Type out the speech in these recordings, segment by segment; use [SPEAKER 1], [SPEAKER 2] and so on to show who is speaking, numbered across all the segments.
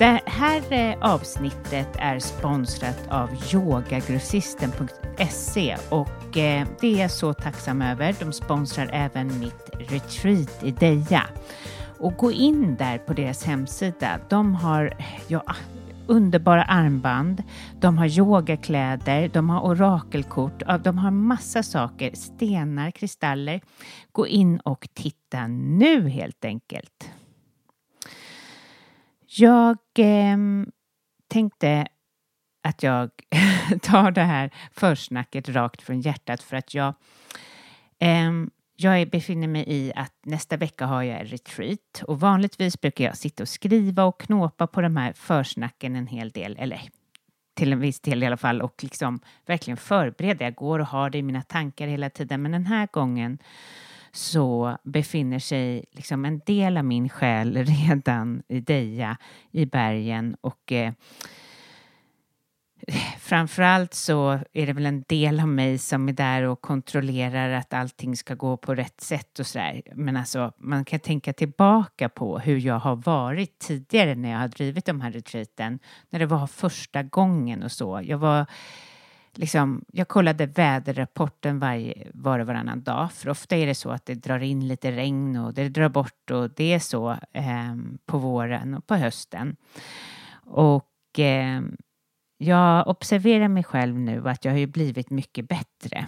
[SPEAKER 1] Det här eh, avsnittet är sponsrat av yogagrossisten.se och eh, det är jag så tacksam över. De sponsrar även mitt retreat i Deja. Och gå in där på deras hemsida. De har ja, underbara armband, de har yogakläder, de har orakelkort, de har massa saker, stenar, kristaller. Gå in och titta nu helt enkelt. Jag eh, tänkte att jag tar det här försnacket rakt från hjärtat för att jag eh, jag befinner mig i att nästa vecka har jag retreat och vanligtvis brukar jag sitta och skriva och knåpa på de här försnacken en hel del, eller till en viss del i alla fall och liksom verkligen förbereda. Jag går och har det i mina tankar hela tiden men den här gången så befinner sig liksom en del av min själ redan i Deja i bergen och eh, framförallt så är det väl en del av mig som är där och kontrollerar att allting ska gå på rätt sätt och sådär. Men alltså, man kan tänka tillbaka på hur jag har varit tidigare när jag har drivit de här retreaten. När det var första gången och så. Jag var liksom, jag kollade väderrapporten varje, var och varannan dag. För ofta är det så att det drar in lite regn och det drar bort och det är så eh, på våren och på hösten. Och eh, jag observerar mig själv nu att jag har ju blivit mycket bättre.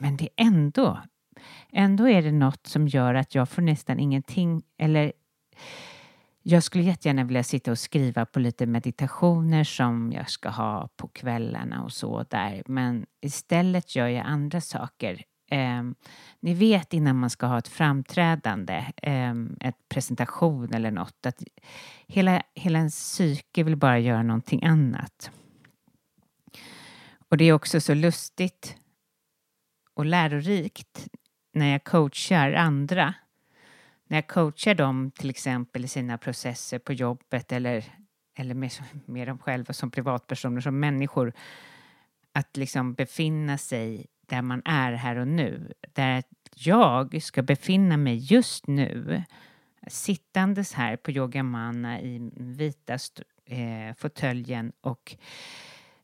[SPEAKER 1] Men det är ändå, ändå är det något som gör att jag får nästan ingenting eller jag skulle jättegärna vilja sitta och skriva på lite meditationer som jag ska ha på kvällarna och så där. Men istället gör jag andra saker. Eh, ni vet innan man ska ha ett framträdande, eh, ett presentation eller något, att hela, hela ens psyke vill bara göra någonting annat. Och det är också så lustigt och lärorikt när jag coachar andra. När jag coachar dem till exempel i sina processer på jobbet eller, eller med, med dem själva som privatpersoner, som människor. Att liksom befinna sig där man är här och nu. Där jag ska befinna mig just nu sittandes här på yogamanna i vita eh, fåtöljen och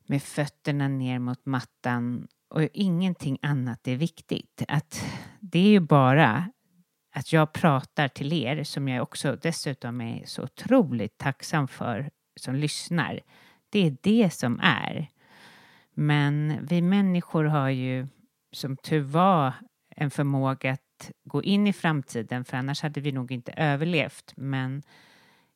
[SPEAKER 1] med fötterna ner mot mattan och ingenting annat är viktigt. Att det är ju bara att jag pratar till er som jag också dessutom är så otroligt tacksam för som lyssnar. Det är det som är. Men vi människor har ju som tur var en förmåga att gå in i framtiden för annars hade vi nog inte överlevt. Men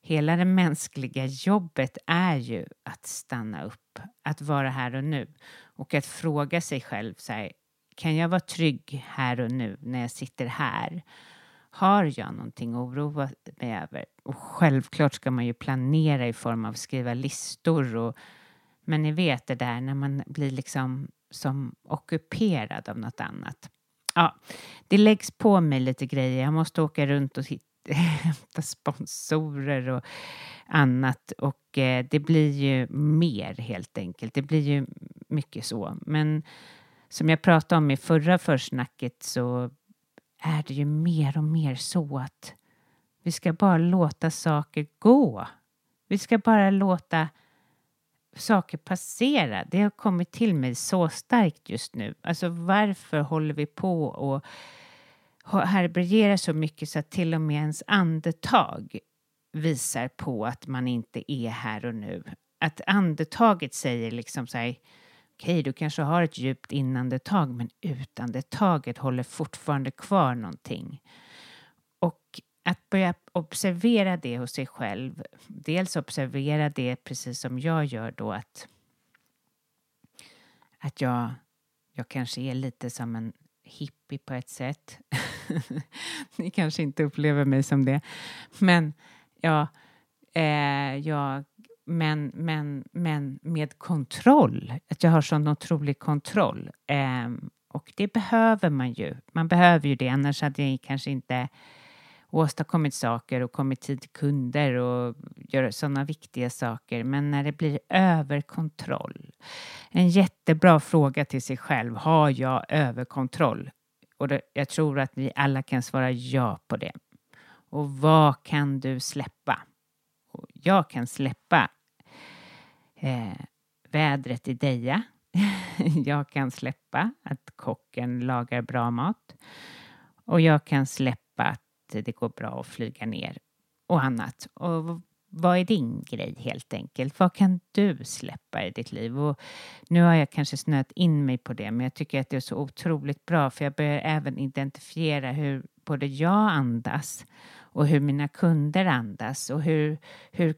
[SPEAKER 1] Hela det mänskliga jobbet är ju att stanna upp, att vara här och nu och att fråga sig själv så här, kan jag vara trygg här och nu när jag sitter här? Har jag någonting att oroa mig över? Och självklart ska man ju planera i form av skriva listor och men ni vet det där när man blir liksom som ockuperad av något annat. Ja, det läggs på mig lite grejer. Jag måste åka runt och hämta sponsorer och annat och eh, det blir ju mer helt enkelt. Det blir ju mycket så. Men som jag pratade om i förra försnacket så är det ju mer och mer så att vi ska bara låta saker gå. Vi ska bara låta saker passera. Det har kommit till mig så starkt just nu. Alltså varför håller vi på och härbärgerar så mycket så att till och med ens andetag visar på att man inte är här och nu. Att andetaget säger liksom så här okej, okay, du kanske har ett djupt inandetag men utandetaget håller fortfarande kvar någonting. Och att börja observera det hos sig själv, dels observera det precis som jag gör då att att jag, jag kanske är lite som en hippie på ett sätt. Ni kanske inte upplever mig som det. Men ja, eh, jag, men, men, men med kontroll. Att jag har sån otrolig kontroll. Eh, och det behöver man ju. Man behöver ju det, annars hade jag kanske inte åstadkommit saker och kommit tid till kunder och gör sådana viktiga saker. Men när det blir överkontroll. En jättebra fråga till sig själv. Har jag överkontroll? Och det, jag tror att vi alla kan svara ja på det. Och vad kan du släppa? Och jag kan släppa eh, vädret i Deja. jag kan släppa att kocken lagar bra mat. Och jag kan släppa att det går bra att flyga ner och annat. Och vad är din grej helt enkelt? Vad kan du släppa i ditt liv? Och nu har jag kanske snöat in mig på det, men jag tycker att det är så otroligt bra för jag börjar även identifiera hur både jag andas och hur mina kunder andas och hur, hur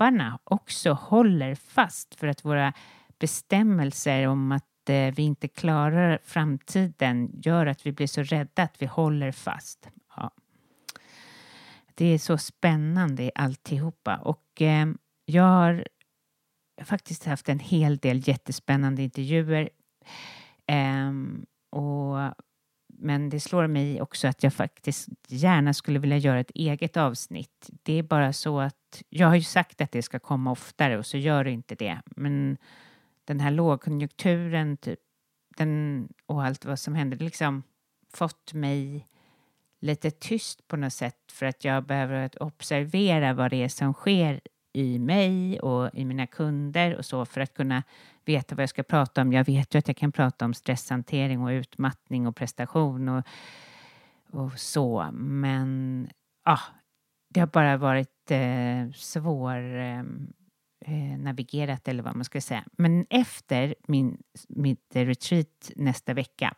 [SPEAKER 1] kropparna också håller fast för att våra bestämmelser om att eh, vi inte klarar framtiden gör att vi blir så rädda att vi håller fast. Ja. Det är så spännande i alltihopa och eh, jag har faktiskt haft en hel del jättespännande intervjuer. Eh, och, men det slår mig också att jag faktiskt gärna skulle vilja göra ett eget avsnitt. Det är bara så att jag har ju sagt att det ska komma oftare och så gör det inte det. Men den här lågkonjunkturen typ, den, och allt vad som hände, liksom fått mig lite tyst på något sätt för att jag behöver observera vad det är som sker i mig och i mina kunder och så för att kunna veta vad jag ska prata om. Jag vet ju att jag kan prata om stresshantering och utmattning och prestation och, och så, men ja, det har bara varit eh, svår eh, eh, navigerat eller vad man ska säga. Men efter min, mitt retreat nästa vecka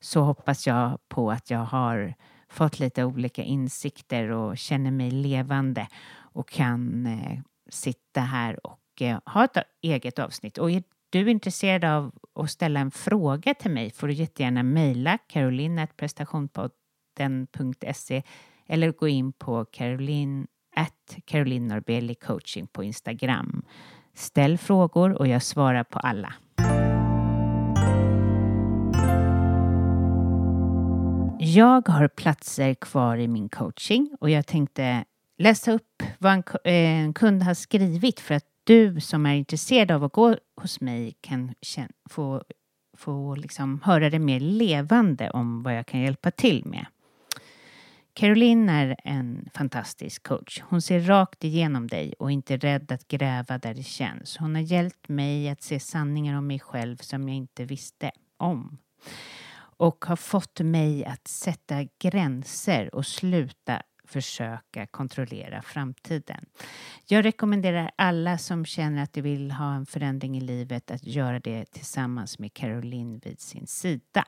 [SPEAKER 1] så hoppas jag på att jag har fått lite olika insikter och känner mig levande och kan eh, sitta här och eh, ha ett eget avsnitt. Och är du är intresserad av att ställa en fråga till mig får du jättegärna mejla caroline.prestationpodden.se eller gå in på caroline at Caroline Norbeli coaching på Instagram. Ställ frågor och jag svarar på alla. Jag har platser kvar i min coaching och jag tänkte läsa upp vad en, eh, en kund har skrivit för att du som är intresserad av att gå hos mig kan få, få liksom höra det mer levande om vad jag kan hjälpa till med. Caroline är en fantastisk coach. Hon ser rakt igenom dig och är inte rädd att gräva där det känns. Hon har hjälpt mig att se sanningar om mig själv som jag inte visste om. Och har fått mig att sätta gränser och sluta försöka kontrollera framtiden. Jag rekommenderar alla som känner att de vill ha en förändring i livet att göra det tillsammans med Caroline vid sin sida.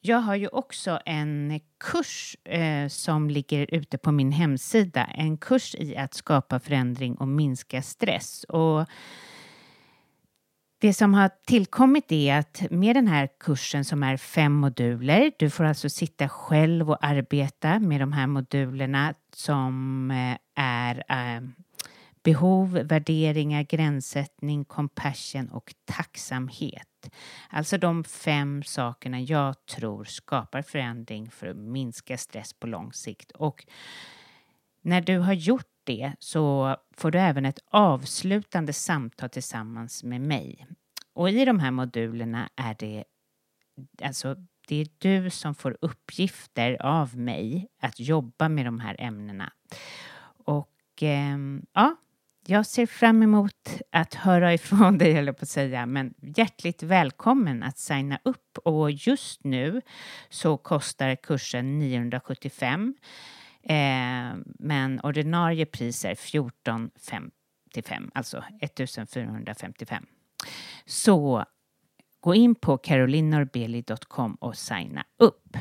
[SPEAKER 1] Jag har ju också en kurs eh, som ligger ute på min hemsida. En kurs i att skapa förändring och minska stress. Och det som har tillkommit är att med den här kursen som är fem moduler, du får alltså sitta själv och arbeta med de här modulerna som eh, är eh, behov, värderingar, gränssättning, compassion och tacksamhet. Alltså de fem sakerna jag tror skapar förändring för att minska stress på lång sikt. Och när du har gjort det så får du även ett avslutande samtal tillsammans med mig. Och i de här modulerna är det alltså det är du som får uppgifter av mig att jobba med de här ämnena. Och eh, ja, jag ser fram emot att höra ifrån dig, eller på att säga, men hjärtligt välkommen att signa upp och just nu så kostar kursen 975 eh, men ordinarie pris är 1455, alltså 1455. Så gå in på carolinorbeli.com och signa upp.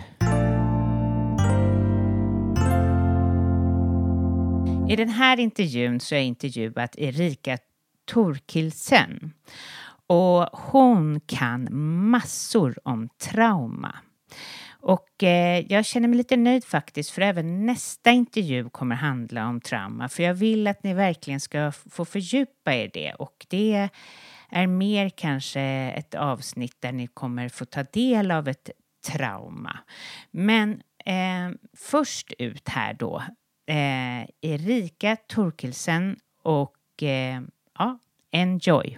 [SPEAKER 1] I den här intervjun så har jag intervjuat Erika Torkildsen och hon kan massor om trauma. Och eh, jag känner mig lite nöjd faktiskt för även nästa intervju kommer handla om trauma för jag vill att ni verkligen ska få fördjupa er det och det är mer kanske ett avsnitt där ni kommer få ta del av ett trauma. Men eh, först ut här då, eh, Erika Torkelsen och eh, ja, enjoy!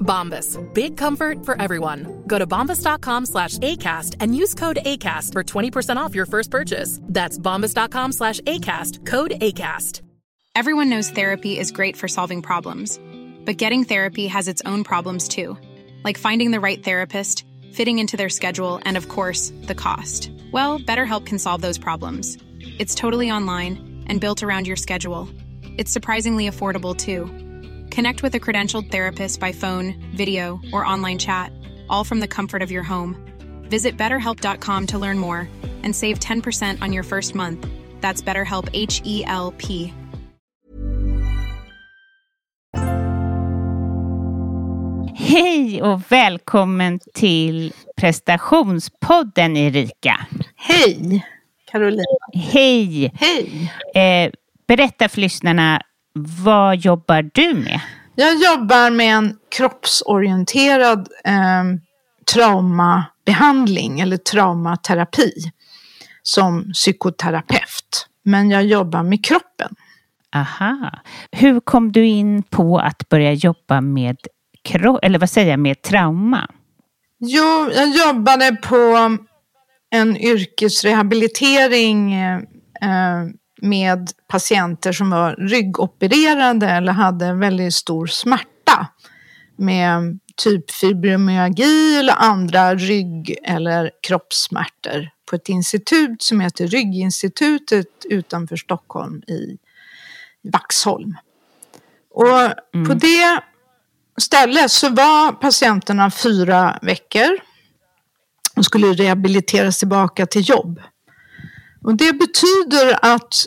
[SPEAKER 2] Bombas. Big comfort for everyone. Go to bombas.com slash ACAST and use code ACAST for 20% off your first purchase. That's bombas.com slash ACAST. Code ACAST.
[SPEAKER 3] Everyone knows therapy is great for solving problems. But getting therapy has its own problems too. Like finding the right therapist, fitting into their schedule, and of course, the cost. Well, BetterHelp can solve those problems. It's totally online and built around your schedule. It's surprisingly affordable too. Connect with a credentialed therapist by phone, video, or online chat, all from the comfort of your home. Visit betterhelp.com to learn more and save 10% on your first month. That's BetterHelp H E L P.
[SPEAKER 1] Hej och välkommen till prestationspodden Erika.
[SPEAKER 4] Hej Carolina.
[SPEAKER 1] Hej!
[SPEAKER 4] Hej!
[SPEAKER 1] Eh, berätta för lyssnarna, vad jobbar du med?
[SPEAKER 4] Jag jobbar med en kroppsorienterad eh, traumabehandling eller traumaterapi som psykoterapeut. Men jag jobbar med kroppen.
[SPEAKER 1] Aha. Hur kom du in på att börja jobba med, eller vad säger jag, med trauma?
[SPEAKER 4] Jo, jag jobbade på en yrkesrehabilitering eh, med patienter som var ryggopererade eller hade en väldigt stor smärta med typ fibromyalgi eller andra rygg eller kroppssmärtor på ett institut som heter Rygginstitutet utanför Stockholm i Vaxholm. Och mm. på det stället så var patienterna fyra veckor och skulle rehabiliteras tillbaka till jobb. Och det betyder att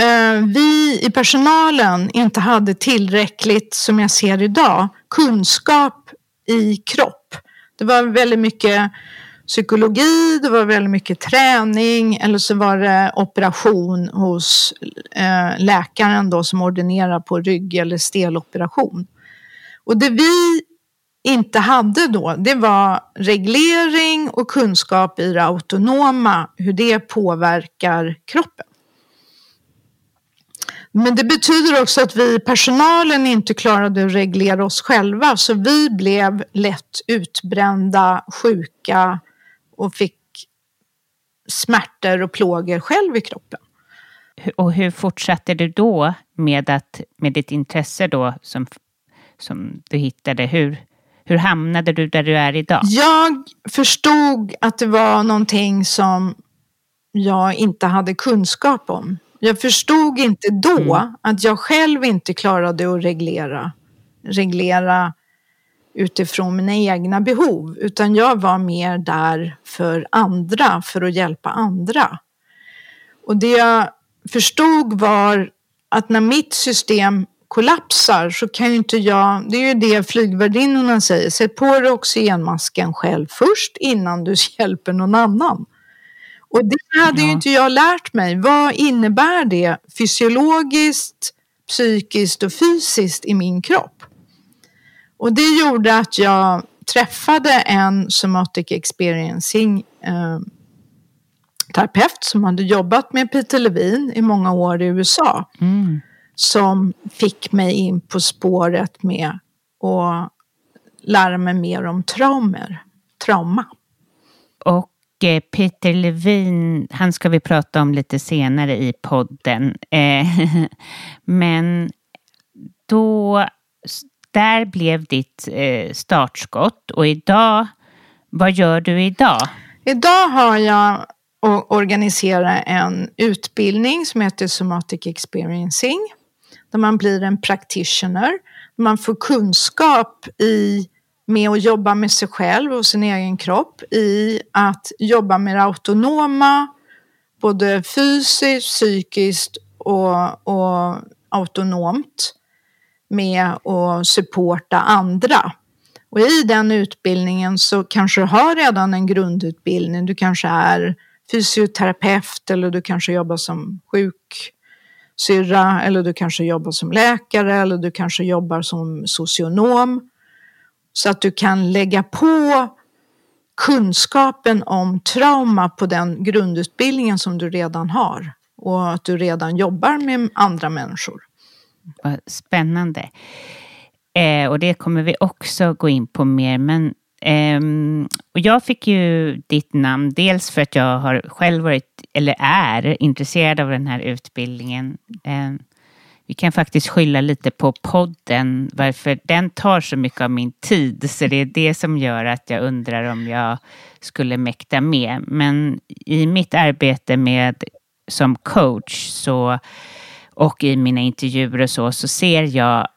[SPEAKER 4] eh, vi i personalen inte hade tillräckligt, som jag ser idag, kunskap i kropp. Det var väldigt mycket psykologi, det var väldigt mycket träning eller så var det operation hos eh, läkaren då som ordinerar på rygg eller steloperation. Och det vi inte hade då, det var reglering och kunskap i det autonoma, hur det påverkar kroppen. Men det betyder också att vi personalen inte klarade att reglera oss själva, så vi blev lätt utbrända, sjuka och fick smärtor och plågor själv i kroppen.
[SPEAKER 1] Och hur fortsatte du då med, att, med ditt intresse då som, som du hittade? Hur, hur hamnade du där du är idag?
[SPEAKER 4] Jag förstod att det var någonting som jag inte hade kunskap om. Jag förstod inte då mm. att jag själv inte klarade att reglera, reglera utifrån mina egna behov, utan jag var mer där för andra, för att hjälpa andra. Och det jag förstod var att när mitt system kollapsar så kan ju inte jag, det är ju det flygvärdinnorna säger, sätt på dig oxygenmasken själv först innan du hjälper någon annan. Och det hade ja. ju inte jag lärt mig. Vad innebär det fysiologiskt, psykiskt och fysiskt i min kropp. Och det gjorde att jag träffade en somatic experiencing eh, terapeut som hade jobbat med Peter Levine i många år i USA.
[SPEAKER 1] Mm.
[SPEAKER 4] Som fick mig in på spåret med att lära mig mer om traumer, trauma.
[SPEAKER 1] Och eh, Peter Levin, han ska vi prata om lite senare i podden. Eh, men då, där blev ditt eh, startskott och idag, vad gör du idag?
[SPEAKER 4] Idag har jag organiserat en utbildning som heter Somatic Experiencing. Där man blir en practitioner. Man får kunskap i med att jobba med sig själv och sin egen kropp i att jobba med det autonoma, både fysiskt, psykiskt och, och autonomt med att supporta andra. Och i den utbildningen så kanske du har redan en grundutbildning. Du kanske är fysioterapeut eller du kanske jobbar som syrra, eller du kanske jobbar som läkare eller du kanske jobbar som socionom. Så att du kan lägga på kunskapen om trauma på den grundutbildningen som du redan har och att du redan jobbar med andra människor.
[SPEAKER 1] Vad spännande. Eh, och det kommer vi också gå in på mer. Men Um, och jag fick ju ditt namn dels för att jag har själv varit, eller är, intresserad av den här utbildningen. Um, vi kan faktiskt skylla lite på podden, varför den tar så mycket av min tid. Så det är det som gör att jag undrar om jag skulle mäkta med. Men i mitt arbete med som coach så, och i mina intervjuer och så, så ser jag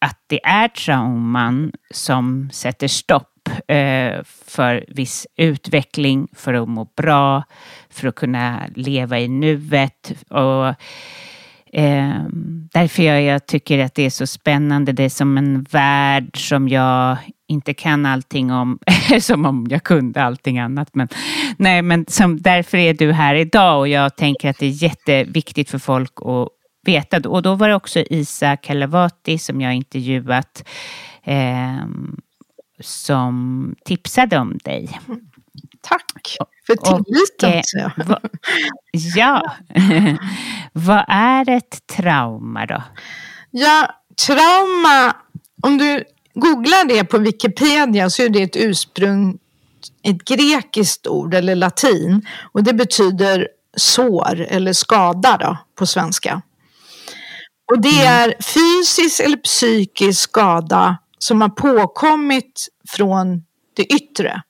[SPEAKER 1] att det är trauman som sätter stopp eh, för viss utveckling, för att må bra, för att kunna leva i nuet. Och Eh, därför jag, jag tycker att det är så spännande. Det är som en värld som jag inte kan allting om, som om jag kunde allting annat. Men, nej, men som, därför är du här idag och jag tänker att det är jätteviktigt för folk att veta. Och då var det också Isa Kalavati som jag intervjuat eh, som tipsade om dig.
[SPEAKER 4] Tack för tilliten.
[SPEAKER 1] Och, eh, ja. Vad är ett trauma då?
[SPEAKER 4] Ja, trauma, om du googlar det på Wikipedia så är det ett ursprung, ett grekiskt ord eller latin och det betyder sår eller skada då, på svenska. Och det mm. är fysisk eller psykisk skada som har påkommit från det yttre.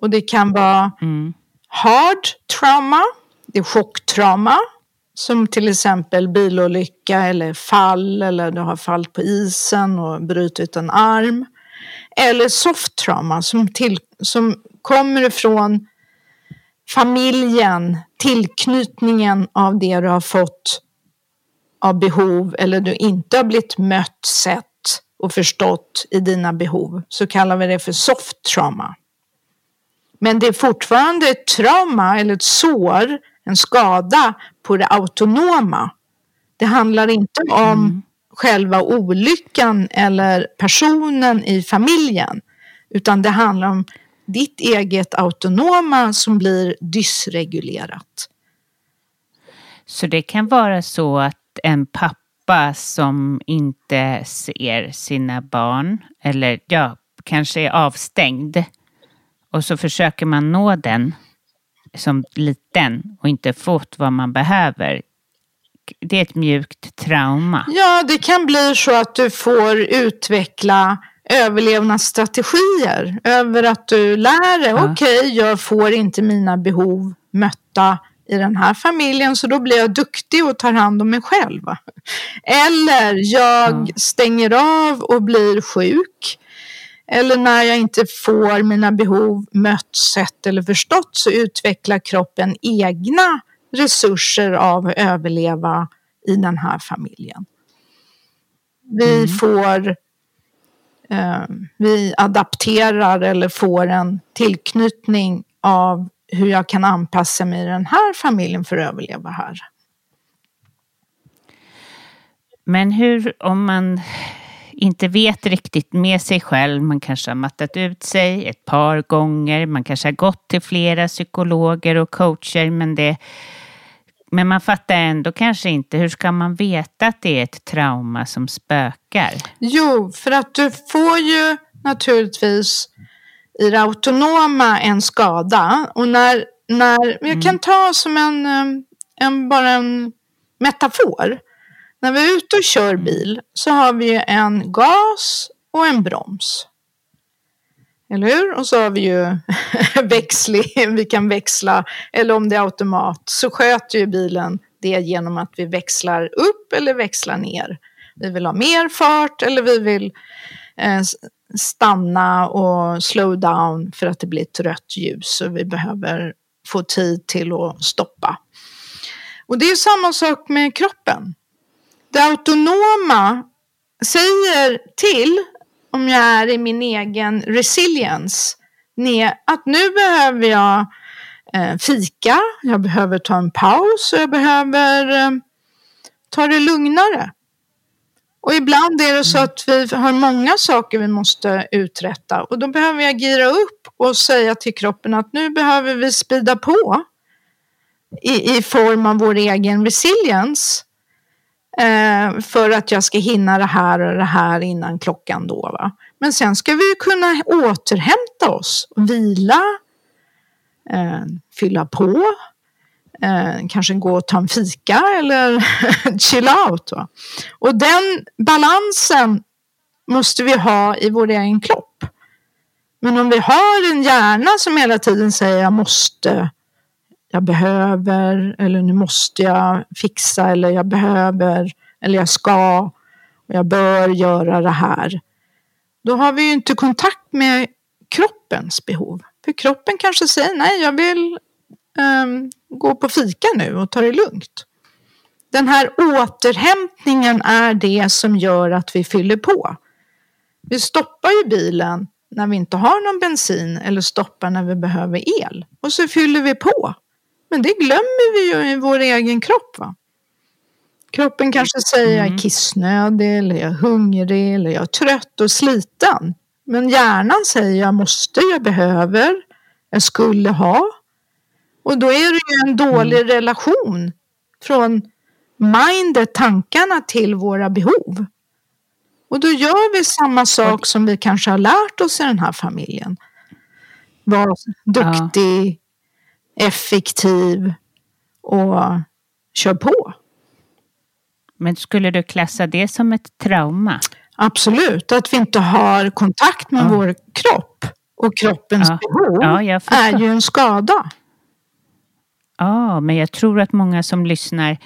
[SPEAKER 4] Och det kan vara mm. hard trauma, det är chocktrauma, som till exempel bilolycka eller fall eller du har fallit på isen och brutit en arm. Eller soft trauma som, till, som kommer ifrån familjen, tillknytningen av det du har fått av behov eller du inte har blivit mött, sett och förstått i dina behov. Så kallar vi det för soft trauma. Men det är fortfarande ett trauma eller ett sår, en skada på det autonoma. Det handlar inte om mm. själva olyckan eller personen i familjen, utan det handlar om ditt eget autonoma som blir dysregulerat.
[SPEAKER 1] Så det kan vara så att en pappa som inte ser sina barn, eller ja, kanske är avstängd, och så försöker man nå den som liten och inte fått vad man behöver. Det är ett mjukt trauma.
[SPEAKER 4] Ja, det kan bli så att du får utveckla överlevnadsstrategier över att du lär dig, ja. okej, okay, jag får inte mina behov mötta i den här familjen så då blir jag duktig och tar hand om mig själv. Eller jag ja. stänger av och blir sjuk eller när jag inte får mina behov mött, sett eller förstått så utvecklar kroppen egna resurser av att överleva i den här familjen. Vi mm. får eh, vi adapterar eller får en tillknytning av hur jag kan anpassa mig i den här familjen för att överleva här.
[SPEAKER 1] Men hur om man inte vet riktigt med sig själv, man kanske har mattat ut sig ett par gånger, man kanske har gått till flera psykologer och coacher, men det men man fattar ändå kanske inte, hur ska man veta att det är ett trauma som spökar?
[SPEAKER 4] Jo, för att du får ju naturligtvis i det autonoma en skada. Och när, när jag kan mm. ta som en, en, bara en metafor. När vi är ute och kör bil så har vi en gas och en broms. Eller hur? Och så har vi ju växling, vi kan växla, eller om det är automat så sköter ju bilen det genom att vi växlar upp eller växlar ner. Vi vill ha mer fart eller vi vill eh, stanna och slow down för att det blir ett rött ljus och vi behöver få tid till att stoppa. Och det är samma sak med kroppen. Det autonoma säger till om jag är i min egen resilience att nu behöver jag eh, fika, jag behöver ta en paus och jag behöver eh, ta det lugnare. Och ibland är det så att vi har många saker vi måste uträtta och då behöver jag gira upp och säga till kroppen att nu behöver vi spida på i, i form av vår egen resilience eh, för att jag ska hinna det här och det här innan klockan då. Va? Men sen ska vi kunna återhämta oss, vila, eh, fylla på, eh, kanske gå och ta en fika eller chill out. Va? Och den balansen måste vi ha i vår egen kropp. Men om vi har en hjärna som hela tiden säger jag måste, jag behöver eller nu måste jag fixa eller jag behöver eller jag ska och jag bör göra det här. Då har vi ju inte kontakt med kroppens behov. För kroppen kanske säger nej, jag vill um, gå på fika nu och ta det lugnt. Den här återhämtningen är det som gör att vi fyller på. Vi stoppar ju bilen när vi inte har någon bensin eller stoppar när vi behöver el och så fyller vi på. Men det glömmer vi ju i vår egen kropp. Va? Kroppen kanske säger mm. jag är mm. kissnödig eller jag är hungrig eller jag är trött och sliten. Men hjärnan säger jag måste, jag behöver, jag skulle ha. Och då är det ju en dålig mm. relation från mindet, tankarna till våra behov. Och då gör vi samma sak som vi kanske har lärt oss i den här familjen. Var duktig, ja. effektiv och kör på.
[SPEAKER 1] Men skulle du klassa det som ett trauma?
[SPEAKER 4] Absolut, att vi inte har kontakt med ja. vår kropp och kroppens ja. behov är ju en skada.
[SPEAKER 1] Ja, men jag tror att många som lyssnar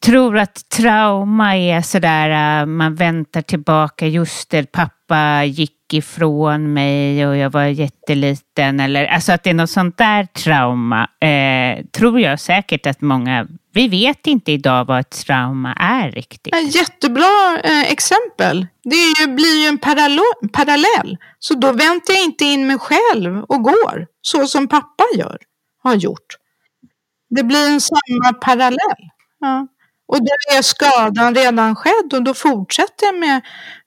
[SPEAKER 1] tror att trauma är sådär, äh, man väntar tillbaka, just det, pappa gick ifrån mig och jag var jätteliten. Eller, alltså att det är något sånt där trauma. Eh, tror jag säkert att många, vi vet inte idag vad ett trauma är riktigt.
[SPEAKER 4] Jättebra eh, exempel. Det ju, blir ju en parallell. Så då väntar jag inte in mig själv och går, så som pappa gör, har gjort. Det blir en samma parallell. Ja. Och då är skadan redan skedd och då fortsätter jag med,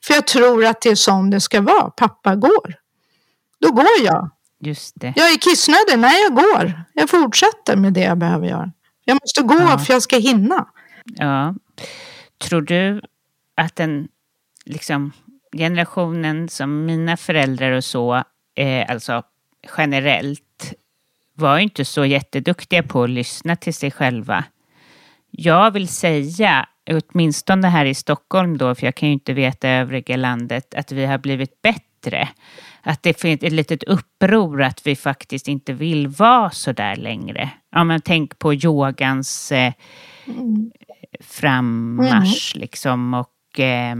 [SPEAKER 4] för jag tror att det är så det ska vara. Pappa går. Då går jag.
[SPEAKER 1] Just det.
[SPEAKER 4] Jag är kissnödig. Nej, jag går. Jag fortsätter med det jag behöver göra. Jag måste gå ja. för jag ska hinna.
[SPEAKER 1] Ja. Tror du att den liksom, generationen som mina föräldrar och så, eh, alltså generellt, var inte så jätteduktiga på att lyssna till sig själva jag vill säga, åtminstone här i Stockholm då, för jag kan ju inte veta övriga landet, att vi har blivit bättre. Att det finns ett litet uppror att vi faktiskt inte vill vara så där längre. Ja, men tänk på yogans eh, frammarsch mm. liksom och eh,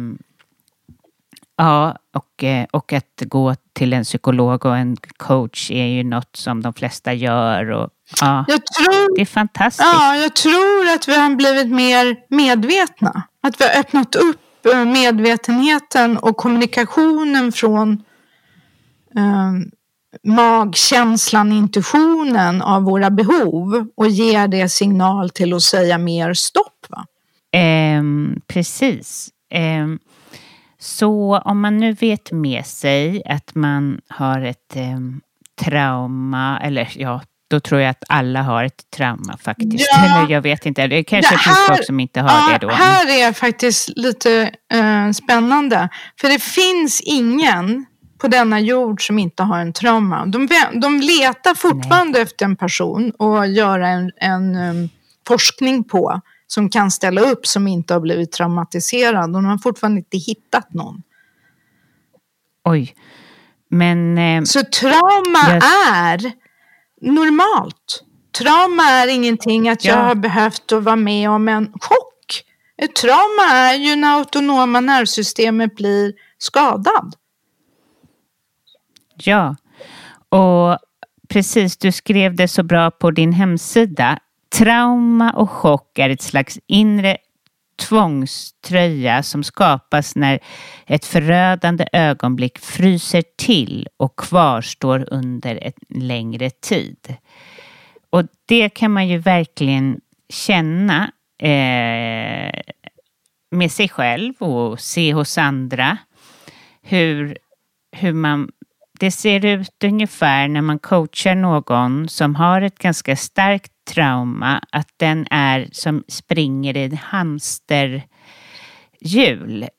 [SPEAKER 1] Ja, och, eh, och att gå till en psykolog och en coach är ju något som de flesta gör. Och, ja, tror, det är fantastiskt.
[SPEAKER 4] Ja, jag tror att vi har blivit mer medvetna. Att vi har öppnat upp eh, medvetenheten och kommunikationen från eh, magkänslan, intuitionen av våra behov och ger det signal till att säga mer stopp. Va?
[SPEAKER 1] ehm, precis. Ehm, så om man nu vet med sig att man har ett ehm, trauma, eller ja, då tror jag att alla har ett trauma faktiskt.
[SPEAKER 4] Ja.
[SPEAKER 1] Eller jag vet inte, det kanske
[SPEAKER 4] Det
[SPEAKER 1] finns
[SPEAKER 4] här-
[SPEAKER 1] folk som inte har
[SPEAKER 4] Ja,
[SPEAKER 1] det då.
[SPEAKER 4] här är faktiskt lite eh, spännande. För det finns ingen på denna jord som inte har en trauma. De, de letar fortfarande efter en person och göra en, en em, forskning på som kan ställa upp som inte har blivit traumatiserad. Och de har fortfarande inte hittat någon.
[SPEAKER 1] Oj. Men eh,
[SPEAKER 4] Så trauma
[SPEAKER 1] Yes.
[SPEAKER 4] är normalt. Trauma är ingenting att jag
[SPEAKER 1] Ja.
[SPEAKER 4] har behövt att vara med om en chock. Ett trauma är ju när autonoma nervsystemet blir skadad.
[SPEAKER 1] Ja, och precis, du skrev det så bra på din hemsida. Trauma och chock är ett slags inre tvångströja som skapas när ett förödande ögonblick fryser till och kvarstår under en längre tid. Och det kan man ju verkligen känna eh, med sig själv och se hos andra. Hur, hur man det ser ut ungefär när man coachar någon som har ett ganska starkt trauma, att den är som springer i en hamsterhjul.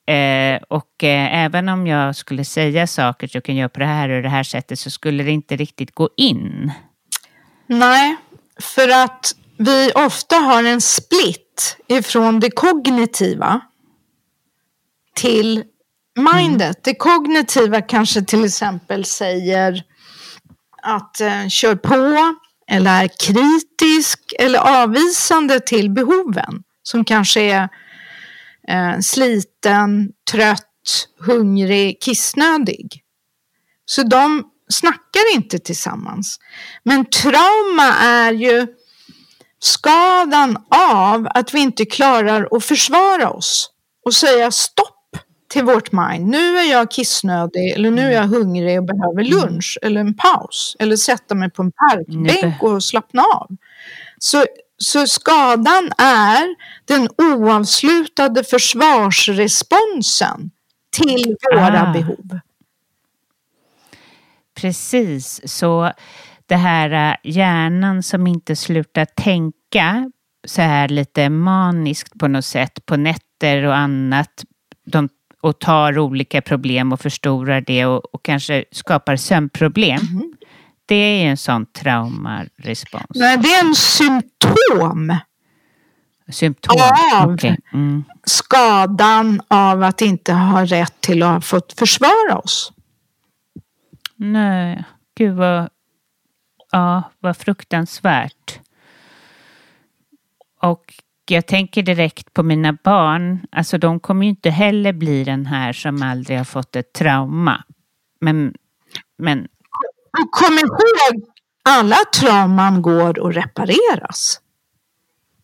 [SPEAKER 1] Eh, och eh, även om jag skulle säga saker du kan göra på det här och det här sättet så skulle det inte riktigt gå in.
[SPEAKER 4] Nej, för att vi ofta har en split ifrån det kognitiva till mindet. Det kognitiva kanske till exempel säger att eh, kör på eller är kritisk eller avvisande till behoven som kanske är eh, sliten, trött, hungrig, kissnödig. Så de snackar inte tillsammans. Men trauma är ju skadan av att vi inte klarar att försvara oss och säga stopp till vårt mind. Nu är jag kissnödig eller nu är jag hungrig och behöver lunch eller en paus eller sätta mig på en parkbänk och slappna av. Så, så skadan är den oavslutade försvarsresponsen till våra
[SPEAKER 1] Ah.
[SPEAKER 4] behov.
[SPEAKER 1] Precis, så det här äh, hjärnan som inte slutar tänka så här lite maniskt på något sätt på nätter och annat de, och tar olika problem och förstorar det och, och kanske skapar sömnproblem. Det är ju en sån traumarespons.
[SPEAKER 4] Nej, det är en symptom.
[SPEAKER 1] Symptom.
[SPEAKER 4] Av.
[SPEAKER 1] Okej. Mm.
[SPEAKER 4] skadan av att inte ha rätt till att ha fått försvara oss.
[SPEAKER 1] Nej, gud vad, ja, vad fruktansvärt. Och jag tänker direkt på mina barn. Alltså de kommer ju inte heller bli den här som aldrig har fått ett trauma. Men, men
[SPEAKER 4] Och kom ihåg, alla trauman går att repareras.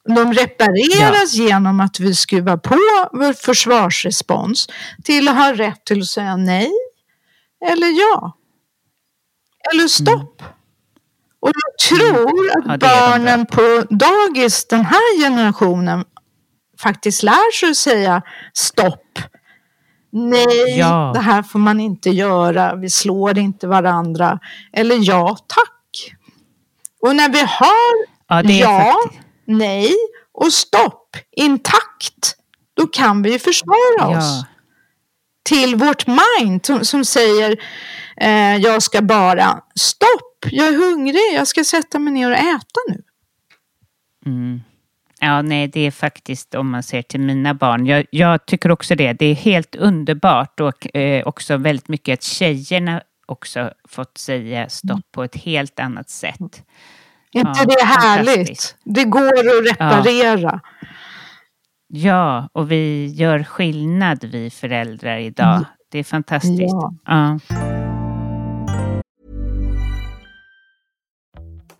[SPEAKER 4] De repareras genom att vi skruvar på vår försvarsrespons till att ha rätt till att säga nej eller ja. Eller stopp. Och jag tror att
[SPEAKER 1] Ja,
[SPEAKER 4] barnen på dagis, den här generationen, faktiskt lär sig att säga stopp. Nej,
[SPEAKER 1] Ja.
[SPEAKER 4] det här får man inte göra. Vi slår inte varandra. Eller ja, tack. Och när vi har
[SPEAKER 1] ja,
[SPEAKER 4] ja, nej och stopp intakt, då kan vi ju försvara oss till vårt mind som, som säger eh, jag ska bara stopp, jag är hungrig, jag ska sätta mig ner och äta nu.
[SPEAKER 1] mm. ja, nej, det är faktiskt om man ser till mina barn. Jag, jag tycker också det. Det är helt underbart och eh, också väldigt mycket att tjejerna också fått säga stopp på ett helt annat sätt.
[SPEAKER 4] inte
[SPEAKER 1] Ja,
[SPEAKER 4] det är härligt? Det går att reparera.
[SPEAKER 1] Ja, och vi gör skillnad vi föräldrar idag. Det är fantastiskt.
[SPEAKER 4] Ja.
[SPEAKER 1] Ja.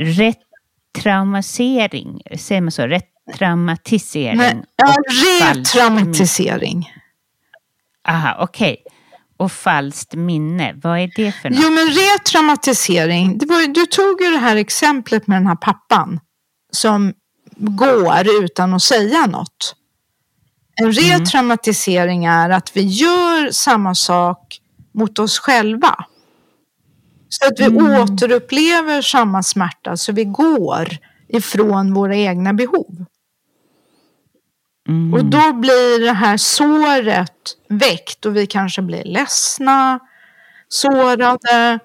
[SPEAKER 1] Retraumatisering, säger man så? Retraumatisering?
[SPEAKER 4] Nej, ja, retraumatisering.
[SPEAKER 1] Aha, okej. Och falskt minne, vad är det för något?
[SPEAKER 4] Jo, men retraumatisering. Var, du tog ju det här exemplet med den här pappan som går utan att säga något. En retraumatisering är att vi gör samma sak mot oss själva. Så att vi återupplever samma smärta, så vi går ifrån våra egna behov. Och då blir det här såret väckt och vi kanske blir ledsna, sårade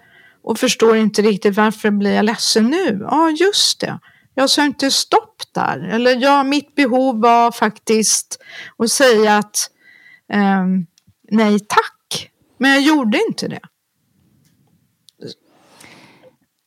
[SPEAKER 4] och förstår inte riktigt varför blir jag ledsen nu? Ja, just det. Jag sa inte stopp där. Eller ja, mitt behov var faktiskt att säga att ehm, nej tack. Men jag gjorde inte det.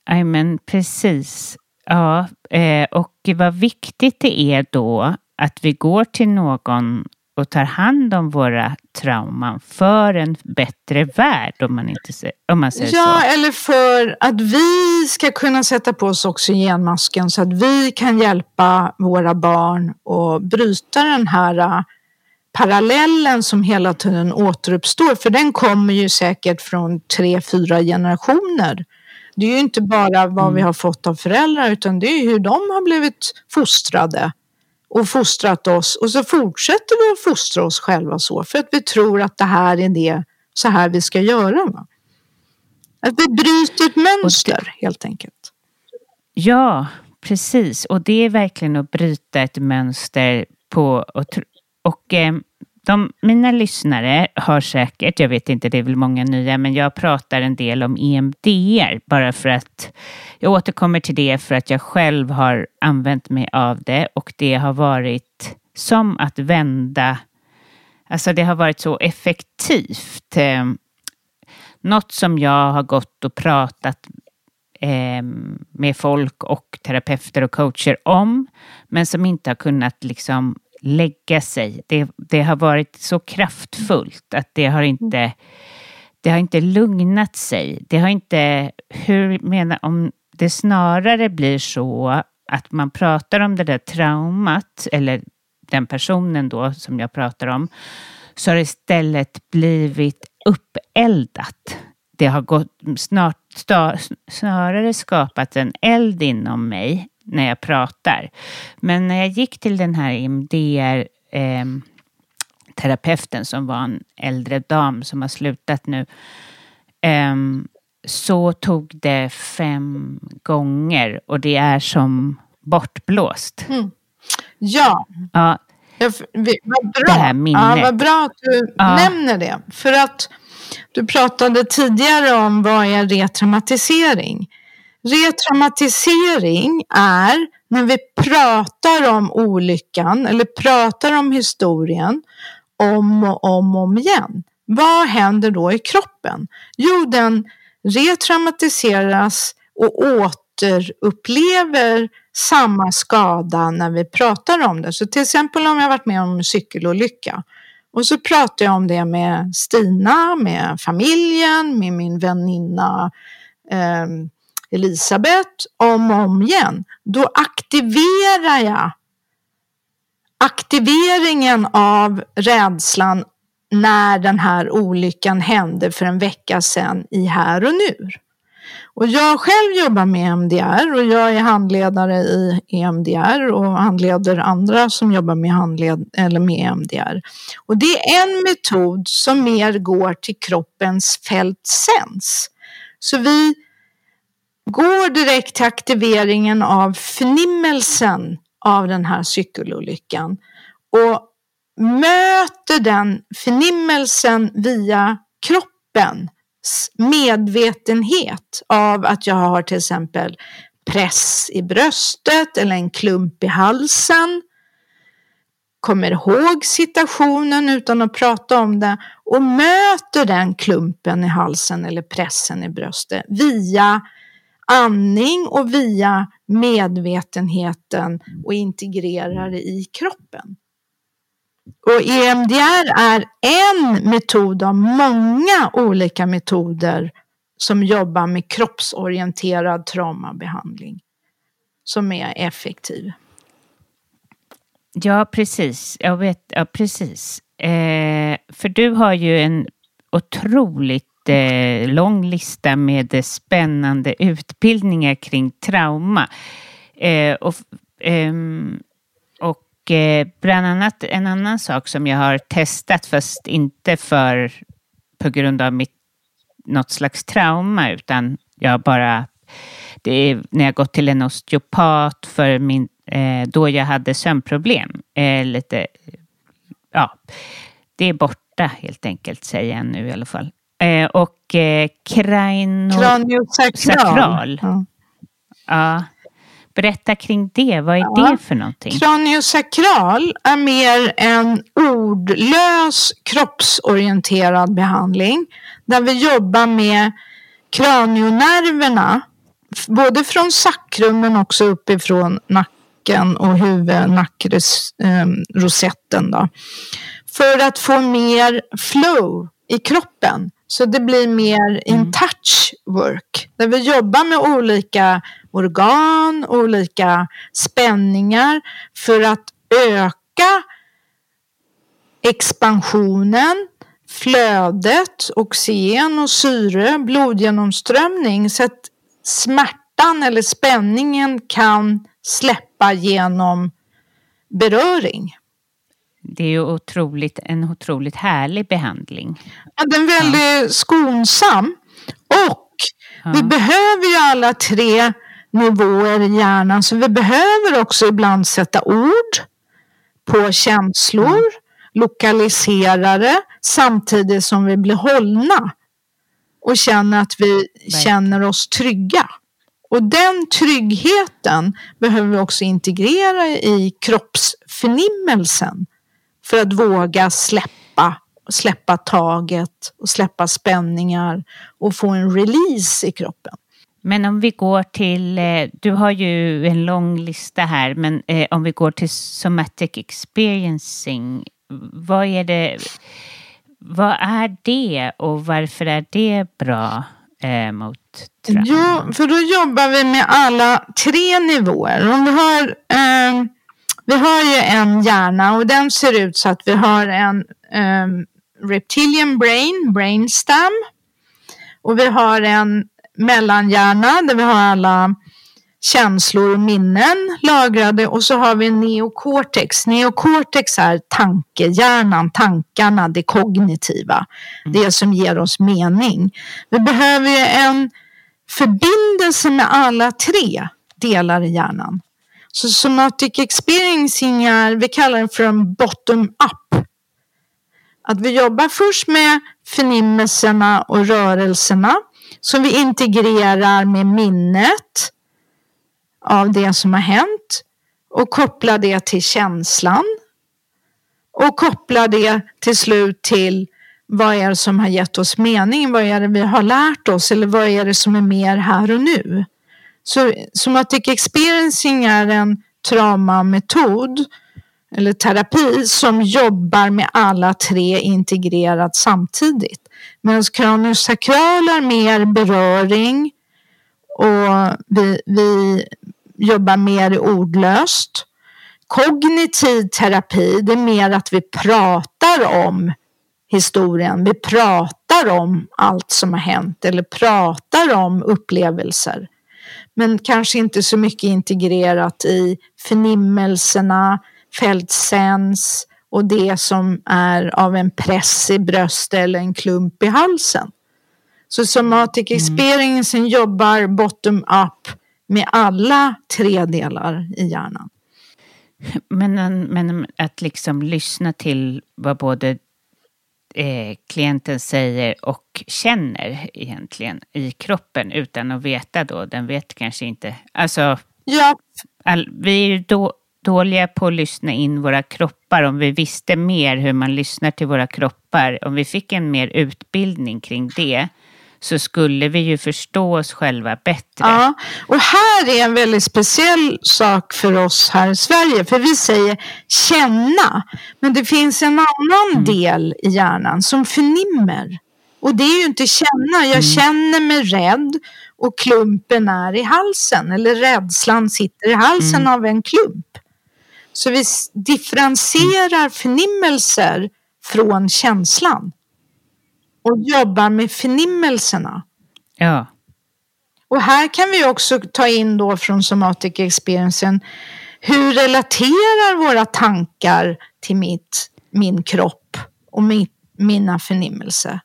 [SPEAKER 1] Nej, men precis. Ja, eh, och vad viktigt det är då att vi går till någon och tar hand om våra trauman för en bättre värld, om man, inte om man säger
[SPEAKER 4] Ja,
[SPEAKER 1] så.
[SPEAKER 4] eller för att vi ska kunna sätta på oss oxygenmasken så att vi kan hjälpa våra barn och bryta den här äh, parallellen som hela tiden återuppstår. För den kommer ju säkert från tre, fyra generationer. Det är ju inte bara vad vi har fått av föräldrar utan det är hur de har blivit fostrade och fostrat oss och så fortsätter vi att fostra oss själva så för att vi tror att det här är det så här vi ska göra. Va? Att vi bryter ett mönster helt enkelt.
[SPEAKER 1] Ja, precis. Och det är verkligen att bryta ett mönster på... Och, och eh, de, mina lyssnare har säkert, jag vet inte, det är väl många nya, men jag pratar en del om EMDR bara för att jag återkommer till det för att jag själv har använt mig av det och det har varit som att vända, alltså det har varit så effektivt. Eh, något som jag har gått och pratat eh, med folk och terapeuter och coacher om, men som inte har kunnat liksom lägga sig. Det, det har varit så kraftfullt att det har inte det har inte lugnat sig. Det har inte, hur menar, om det snarare blir så att man pratar om det där traumat, eller den personen då som jag pratar om, så har det istället blivit uppeldat. Det har gått, snart, snarare skapat en eld inom mig när jag pratar. Men när jag gick till den här EMDR eh, terapeuten som var en äldre dam som har slutat nu. ehm, så tog det fem gånger och det är som bortblåst.
[SPEAKER 4] Ja,
[SPEAKER 1] Ja,
[SPEAKER 4] jag, vi, vad bra.
[SPEAKER 1] Det här minnet.
[SPEAKER 4] Ja, vad bra att du
[SPEAKER 1] Ja.
[SPEAKER 4] nämner det. För att du pratade tidigare om vad är retraumatisering. Retraumatisering är när vi pratar om olyckan eller pratar om historien om och om och om igen. Vad händer då i kroppen? Jo, den retraumatiseras och återupplever samma skada när vi pratar om det. Så till exempel om jag varit med om en cykelolycka och så pratar jag om det med Stina, med familjen, med min väninna eh, Elisabeth om och om igen. Då aktiverar jag aktiveringen av rädslan när den här olyckan hände för en vecka sedan i här och nu. Och jag själv jobbar med EMDR och jag är handledare i EMDR och handleder andra som jobbar med, handled eller med EMDR. Och det är en metod som mer går till kroppens fältsens. Så vi går direkt till aktiveringen av förnimmelsen av den här cykelolyckan och möter den förnimmelsen via kroppens medvetenhet av att jag har till exempel press i bröstet eller en klump i halsen. Kommer ihåg situationen utan att prata om det och möter den klumpen i halsen eller pressen i bröstet via andning och via medvetenheten och integrerar det i kroppen. Och EMDR är en metod av många olika metoder som jobbar med kroppsorienterad traumabehandling som är effektiv.
[SPEAKER 1] Ja, precis. Jag vet, ja, precis. Eh, för du har ju en otroligt jättelång lång lista med spännande utbildningar kring trauma. Eh, och, ehm, Eh, bland annat en annan sak som jag har testat, fast inte för på grund av mitt, något slags trauma, utan jag bara det är när jag gått till en osteopat för min, eh, då jag hade sömnproblem. Eh, lite, ja, det är borta helt enkelt, säger jag nu i alla fall. Eh, och eh, krano...
[SPEAKER 4] kraniosakral.
[SPEAKER 1] Ja. ja. Berätta kring det. Vad är ja. det för någonting?
[SPEAKER 4] Kraniosakral är mer en ordlös kroppsorienterad behandling där vi jobbar med kranionerverna både från sakrum men också uppifrån nacken och huvud, nackrosetten. Ehm, för att få mer flow i kroppen. Så det blir mer in mm. touch work. Där vi jobbar med olika organ, olika spänningar för att öka expansionen, flödet, oxygen och syre, blodgenomströmning så att smärtan eller spänningen kan släppa genom beröring.
[SPEAKER 1] Det är ju otroligt, en otroligt härlig behandling.
[SPEAKER 4] Ja, den är väldigt ja. skonsam. Och ja. vi behöver ju alla tre nivåer i hjärnan. Så vi behöver också ibland sätta ord på känslor, mm. lokalisera det samtidigt som vi blir hållna och känner att vi right. känner oss trygga. Och den tryggheten behöver vi också integrera i kroppsförnimmelsen för att våga släppa, släppa taget och släppa spänningar och få en release i kroppen.
[SPEAKER 1] Men om vi går till, eh, du har ju en lång lista här, men eh, om vi går till somatic experiencing, vad är det, vad är det och varför är det bra eh, mot trauma?
[SPEAKER 4] Jo, för då jobbar vi med alla tre nivåer. Om vi har, eh, vi har ju en hjärna och den ser ut så att vi har en eh, reptilian brain, brainstem, och vi har en mellanhjärna där vi har alla känslor och minnen lagrade och så har vi neocortex. Neocortex är tankehjärnan, tankarna, det kognitiva, mm. det som ger oss mening. Vi behöver ju en förbindelse med alla tre delar i hjärnan. Så somatic experiencing är, vi kallar den för en bottom up. Att vi jobbar först med förnimmelserna och rörelserna som vi integrerar med minnet av det som har hänt och kopplar det till känslan och kopplar det till slut till vad är det som har gett oss mening? Vad är det vi har lärt oss? Eller vad är det som är mer här och nu? Så somatic experiencing är en traumametod eller terapi som jobbar med alla tre integrerat samtidigt. Medan kraniosakral är mer beröring och vi, vi jobbar mer ordlöst. Kognitiv terapi, det är mer att vi pratar om historien. Vi pratar om allt som har hänt eller pratar om upplevelser. Men kanske inte så mycket integrerat i förnimmelserna, fältsens och det som är av en press i bröstet eller en klump i halsen. Så somatic experiencing mm. jobbar bottom up med alla tre delar i hjärnan.
[SPEAKER 1] Men, men att liksom lyssna till vad både eh, klienten säger och känner egentligen i kroppen utan att veta då, den vet kanske inte. Alltså,
[SPEAKER 4] ja.
[SPEAKER 1] all, vi är ju då, dåliga på att lyssna in våra kroppar. Om vi visste mer hur man lyssnar till våra kroppar, om vi fick en mer utbildning kring det, så skulle vi ju förstå oss själva bättre.
[SPEAKER 4] Ja, och här är en väldigt speciell sak för oss här i Sverige. För vi säger känna, men det finns en annan mm. del i hjärnan som förnimmer. Och det är ju inte känna. Jag mm. känner mig rädd och klumpen är i halsen. Eller rädslan sitter i halsen mm. av en klump. Så vi differentierar förnimmelser från känslan och jobbar med förnimmelserna.
[SPEAKER 1] Ja.
[SPEAKER 4] Och här kan vi också ta in då från somatic experiencen hur relaterar våra tankar till mitt, min kropp och mitt, mina förnimmelser?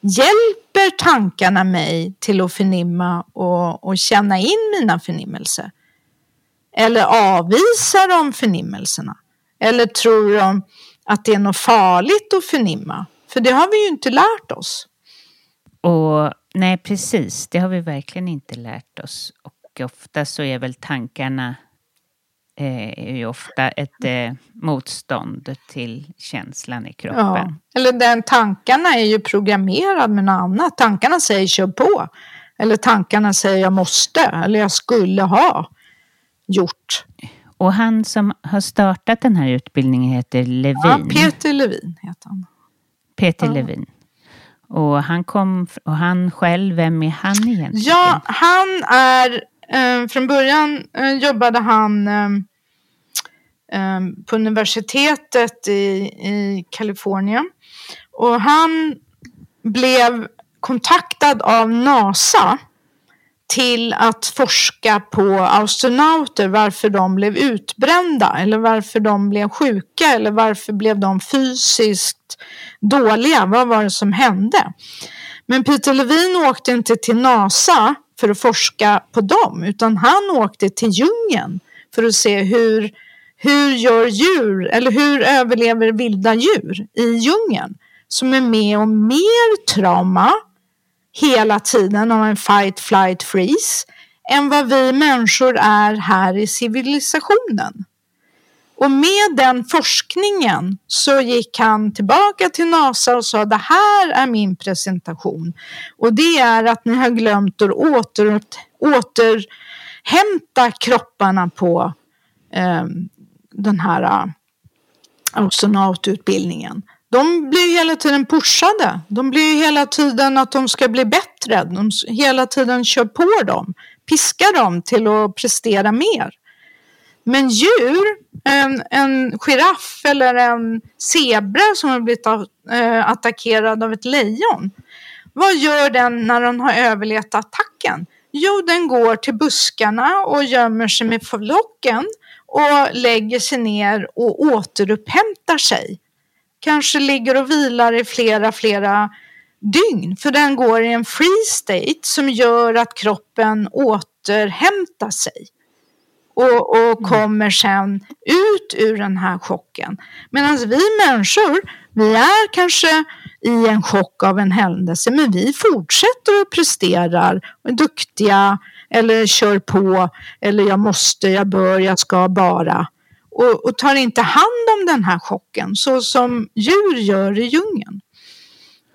[SPEAKER 4] Hjälper tankarna mig till att förnimma och, och känna in mina förnimmelser? Eller avvisar de förnimmelserna? Eller tror de att det är något farligt att förnimma? För det har vi ju inte lärt oss.
[SPEAKER 1] Och nej, precis. Det har vi verkligen inte lärt oss. Och ofta så är väl tankarna eh, är ju ofta ett eh, motstånd till känslan i kroppen. Ja.
[SPEAKER 4] Eller den tankarna är ju programmerad med något annat. Tankarna säger kör på. Eller tankarna säger jag måste. Eller jag skulle ha gjort.
[SPEAKER 1] Och han som har startat den här utbildningen heter Levin. Ja,
[SPEAKER 4] Peter Levin heter han.
[SPEAKER 1] Peter ja. Levin. Och han, kom, och han själv, vem är han egentligen?
[SPEAKER 4] Ja, han är, eh, från början eh, jobbade han eh på universitetet i, i Kalifornien. Och han blev kontaktad av NASA till att forska på astronauter, varför de blev utbrända eller varför de blev sjuka eller varför blev de fysiskt dåliga? Vad var det som hände? Men Peter Levin åkte inte till NASA för att forska på dem utan han åkte till djungeln för att se hur, hur gör djur eller hur överlever vilda djur i djungeln som är med om mer trauma hela tiden av en fight, flight, freeze än vad vi människor är här i civilisationen. Och med den forskningen så gick han tillbaka till NASA och sa det här är min presentation. Och det är att ni har glömt att åter, återhämta kropparna på eh, den här uh, astronaututbildningen de blir hela tiden pushade. De blir hela tiden att de ska bli bättre. De hela tiden kör på dem, piskar dem till att prestera mer. Men djur, en, en giraff eller en zebra som har blivit eh, attackerad av ett lejon. Vad gör den när den har överlevt attacken? Jo, den går till buskarna och gömmer sig med flocken och lägger sig ner och återupphämtar sig kanske ligger och vilar i flera, flera dygn. För den går i en free state som gör att kroppen återhämtar sig. Och, och mm. kommer sen ut ur den här chocken. Medan vi människor, vi är kanske i en chock av en händelse men vi fortsätter och presterar och är duktiga eller kör på eller jag måste, jag bör, jag ska bara och, och tar inte hand om den här chocken så som djur gör i djungeln.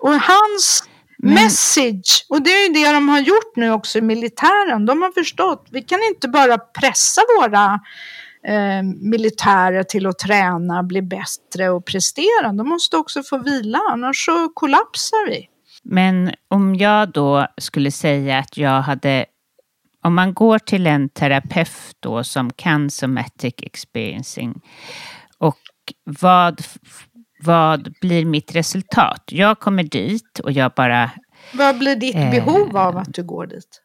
[SPEAKER 4] Och hans Message. Och det är ju det de har gjort nu också i militären. De har förstått. Vi kan inte bara pressa våra eh, militärer till att träna, bli bättre och prestera. De måste också få vila, annars så kollapsar vi.
[SPEAKER 1] Men om jag då skulle säga att jag hade om man går till en terapeut då som kan somatic experiencing och vad, vad blir mitt resultat? Jag kommer dit och jag bara...
[SPEAKER 4] Vad blir ditt eh, behov av att du går dit?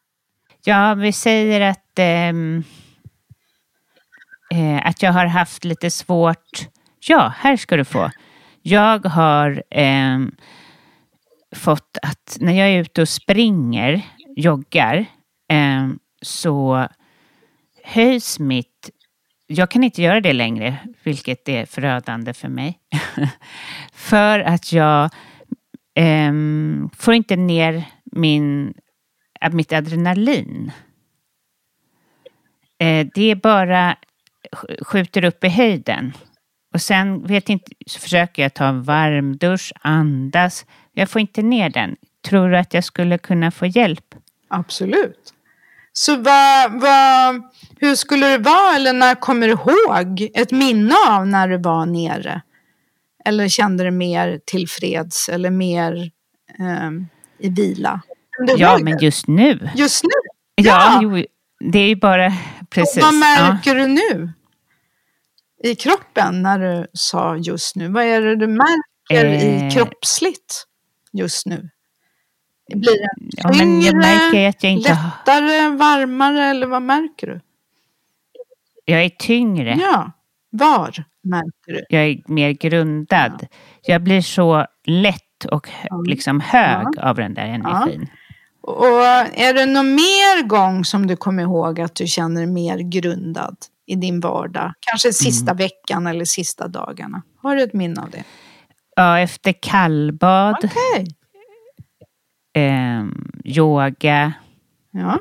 [SPEAKER 1] Ja, vi säger att, eh, eh, att jag har haft lite svårt... Ja, här ska du få. Jag har ehm, fått att när jag är ute och springer, joggar, ehm, så höjs mitt... Jag kan inte göra det längre, vilket är förödande för mig. för att jag um, får inte ner min, eh, mitt adrenalin. Uh, det är bara skjuter upp i höjden. Och sen vet inte, så försöker jag ta en varm dusch, andas. Jag får inte ner den. Tror du att jag skulle kunna få hjälp?
[SPEAKER 4] Absolut. Så vad, vad, hur skulle det vara, eller när kommer du ihåg ett minne av när du var nere? Eller kände dig mer tillfreds eller mer eh, i vila?
[SPEAKER 1] Ja, men just nu.
[SPEAKER 4] Just nu?
[SPEAKER 1] Ja, ja jo, det är ju bara precis.
[SPEAKER 4] Och vad märker ja. du nu? I kroppen när du sa just nu? Vad är det du märker eh. i kroppsligt just nu? Blir den ja, men jag märker att jag inte lättare, varmare eller vad märker du?
[SPEAKER 1] Jag är tyngre.
[SPEAKER 4] Ja, var märker du?
[SPEAKER 1] Jag är mer grundad. Ja. Jag blir så lätt och liksom hög ja. av den där energin.
[SPEAKER 4] Och är det någon mer gång som du kommer ihåg att du känner mer grundad i din vardag? Kanske sista mm. veckan eller sista dagarna. Har du ett minne av det?
[SPEAKER 1] Ja, efter kallbad.
[SPEAKER 4] Okay
[SPEAKER 1] eh, yoga.
[SPEAKER 4] Ja.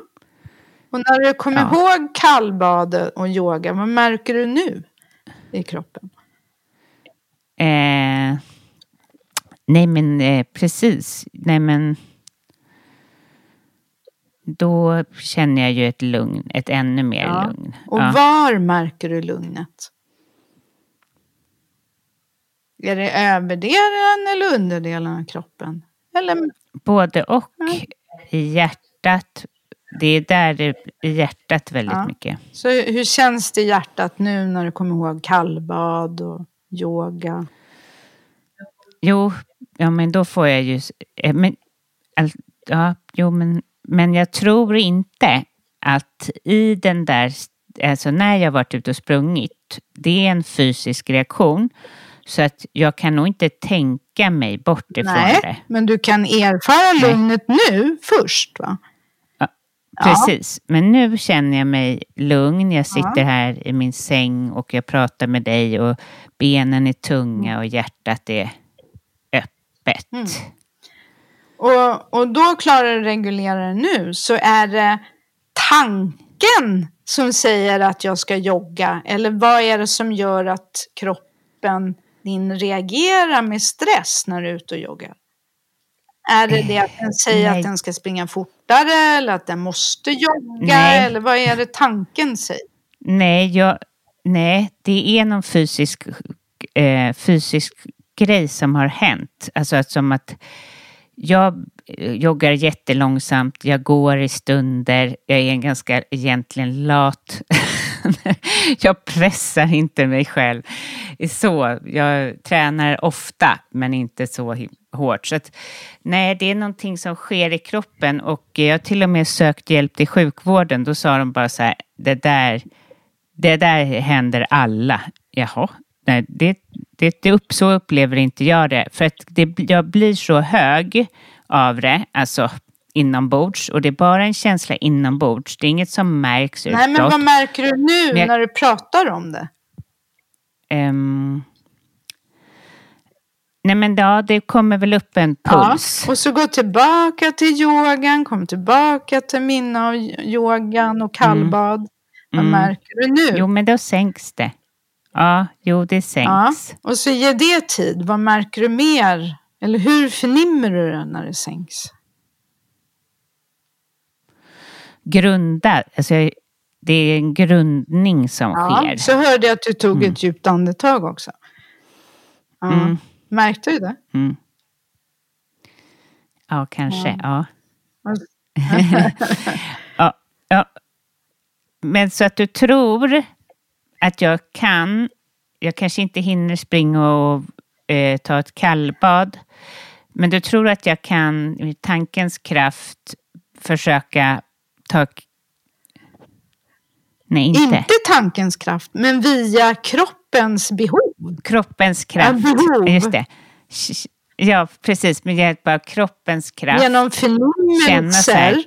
[SPEAKER 4] Och när du kommer ja. ihåg kallbad och yoga, vad märker du nu i kroppen?
[SPEAKER 1] Eh, nej men eh, precis, nej men då känner jag ju ett lugn, ett ännu mer ja. lugn.
[SPEAKER 4] Och ja. var märker du lugnet? Är det överdelen eller underdelen av kroppen? Eller
[SPEAKER 1] Både och. I hjärtat. Det är där det, i hjärtat väldigt ja. mycket.
[SPEAKER 4] Så hur känns det i hjärtat nu när du kommer ihåg kallbad och yoga?
[SPEAKER 1] Jo, ja men då får jag ju... Eh, men, ja, jo, men, men jag tror inte att i den där... Alltså när jag varit ute och sprungit, det är en fysisk reaktion. Så att jag kan nog inte tänka mig bort ifrån
[SPEAKER 4] Nej,
[SPEAKER 1] det.
[SPEAKER 4] men du kan erfara lugnet nu först va?
[SPEAKER 1] Ja, precis, ja. men nu känner jag mig lugn. Jag sitter ja. här i min säng och jag pratar med dig och benen är tunga och hjärtat är öppet. Mm.
[SPEAKER 4] Och, och då klarar du det nu så är det tanken som säger att jag ska jogga? Eller vad är det som gör att kroppen din reagerar med stress när du är ute och joggar? Är det det att den säger Nej. att den ska springa fortare eller att den måste jogga? Nej. Eller vad är det tanken säger?
[SPEAKER 1] Nej, jag, nej det är någon fysisk, eh, fysisk grej som har hänt. Alltså att som att jag joggar jättelångsamt, jag går i stunder, jag är en ganska egentligen lat jag pressar inte mig själv så. Jag tränar ofta, men inte så hårt. Så att, nej, det är någonting som sker i kroppen och jag har till och med sökt hjälp till sjukvården. Då sa de bara så här, det där, det där händer alla. Jaha, nej, det, det, det upp, så upplever inte jag det. För att det, jag blir så hög av det, alltså inombords och det är bara en känsla inombords. Det är inget som märks
[SPEAKER 4] utåt. Nej, men vad märker du nu jag, när du pratar om det?
[SPEAKER 1] Um, nej, men ja, det kommer väl upp en puls.
[SPEAKER 4] Ja, och så gå tillbaka till yogan, kom tillbaka till minne av yogan och kallbad. Mm. Vad mm. märker du nu?
[SPEAKER 1] Jo, men då sänks det. Ja, jo, det sänks.
[SPEAKER 4] Ja, och så ge det tid. Vad märker du mer? Eller hur förnimmer du det när det sänks?
[SPEAKER 1] Grunda, alltså det är en grundning som
[SPEAKER 4] Ja,
[SPEAKER 1] sker.
[SPEAKER 4] så hörde jag att du tog ett djupt andetag också. Ja.
[SPEAKER 1] Mm.
[SPEAKER 4] Märkte du det?
[SPEAKER 1] Mm. Ja, kanske. Ja. ja, ja. Men så att du tror att jag kan, jag kanske inte hinner springa och eh, ta ett kallbad, men du tror att jag kan med tankens kraft försöka ta... Nej, inte.
[SPEAKER 4] Inte tankens kraft, men via kroppens behov.
[SPEAKER 1] Kroppens kraft.
[SPEAKER 4] Ja, behov.
[SPEAKER 1] Just det. Ja, precis. Med hjälp av kroppens kraft.
[SPEAKER 4] Genom förnimmelser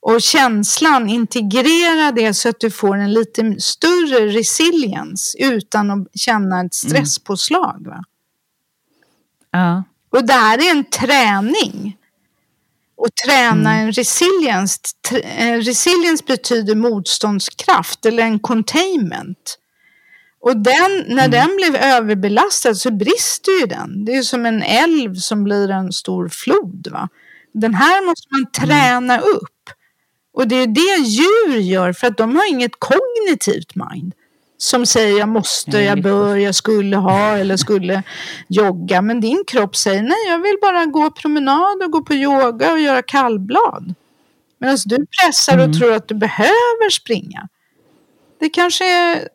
[SPEAKER 4] och känslan, integrera det så att du får en lite större resilience utan att känna ett stresspåslag. Va?
[SPEAKER 1] Ja.
[SPEAKER 4] Och det här är en träning. Och träna
[SPEAKER 1] Mm.
[SPEAKER 4] en resilience. Tr- eh, resilience betyder motståndskraft eller en containment. Och den, när
[SPEAKER 1] Mm.
[SPEAKER 4] den blev överbelastad så brister ju den. Det är som en älv som blir en stor flod. Va? Den här måste man
[SPEAKER 1] Mm.
[SPEAKER 4] träna upp. Och det är det djur gör för att de har inget kognitivt mind. Som säger jag måste, jag bör, jag skulle ha eller skulle jogga. Men din kropp säger nej, jag vill bara gå promenad och gå på yoga och göra kallblad. Medan du pressar
[SPEAKER 1] Mm.
[SPEAKER 4] och tror att du behöver springa. Det kanske är...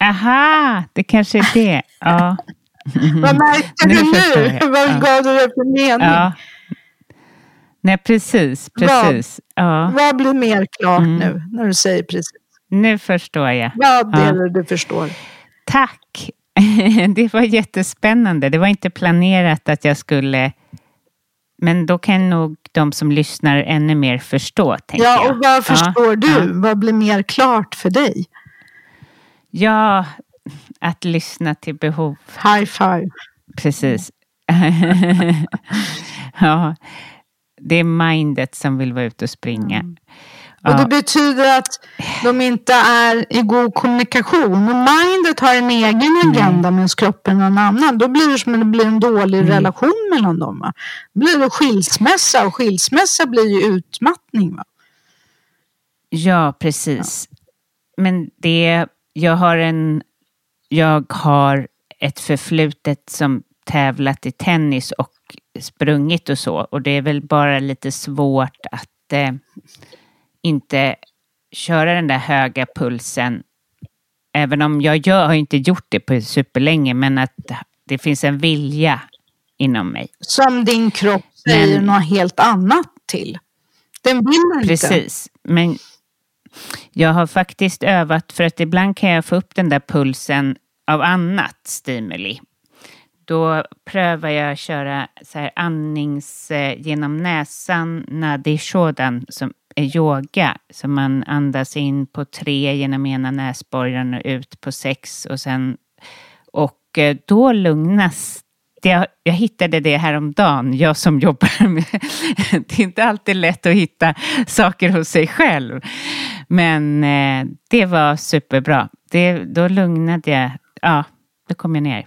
[SPEAKER 1] Aha, det kanske är det. Ja.
[SPEAKER 4] Vad märkte du nu? Vad
[SPEAKER 1] Ja.
[SPEAKER 4] gav du det för mening?
[SPEAKER 1] ja. Nej, precis. precis. Ja.
[SPEAKER 4] Vad blir mer klart
[SPEAKER 1] Mm.
[SPEAKER 4] nu när du säger precis?
[SPEAKER 1] Nu förstår jag. Ja.
[SPEAKER 4] det du förstår?
[SPEAKER 1] Tack. Det var jättespännande. Det var inte planerat att jag skulle... Men då kan nog de som lyssnar ännu mer förstå, tänker
[SPEAKER 4] Ja,
[SPEAKER 1] jag.
[SPEAKER 4] och vad förstår du?
[SPEAKER 1] Ja.
[SPEAKER 4] Vad blir mer klart för dig?
[SPEAKER 1] ja, att lyssna till behov.
[SPEAKER 4] High five.
[SPEAKER 1] Precis. ja, det är mindet som vill vara ute och springa.
[SPEAKER 4] Och det
[SPEAKER 1] Ja.
[SPEAKER 4] betyder att de inte är i god kommunikation. Om mindet har en egen agenda medan kroppen har en annan, då blir det som att det blir en dålig
[SPEAKER 1] Mm.
[SPEAKER 4] relation mellan dem. Va? Då blir det skilsmässa och skilsmässa blir ju utmattning. Va?
[SPEAKER 1] Ja, precis. Men det, jag har en, jag har ett förflutet som tävlat i tennis och sprungit och så. Och det är väl bara lite svårt att eh, inte köra den där höga pulsen. Även om jag gör, har inte gjort det på superlänge, men att det finns en vilja inom mig.
[SPEAKER 4] Som din kropp säger
[SPEAKER 1] Men-
[SPEAKER 4] något helt annat till. Den vill inte.
[SPEAKER 1] Precis. Men jag har faktiskt övat för att ibland kan jag få upp den där pulsen av annat stimuli. Då prövar jag att köra så här andnings eh, genom näsan, nadi shodan, som yoga. Så man andas in på tre genom ena näsborren och ut på sex och sen och eh, då lugnas det, jag hittade det häromdagen, jag som jobbar med... Det är inte alltid lätt att hitta saker hos sig själv. Men eh, det var superbra. Det, då lugnade jag. Ja, då kom jag ner.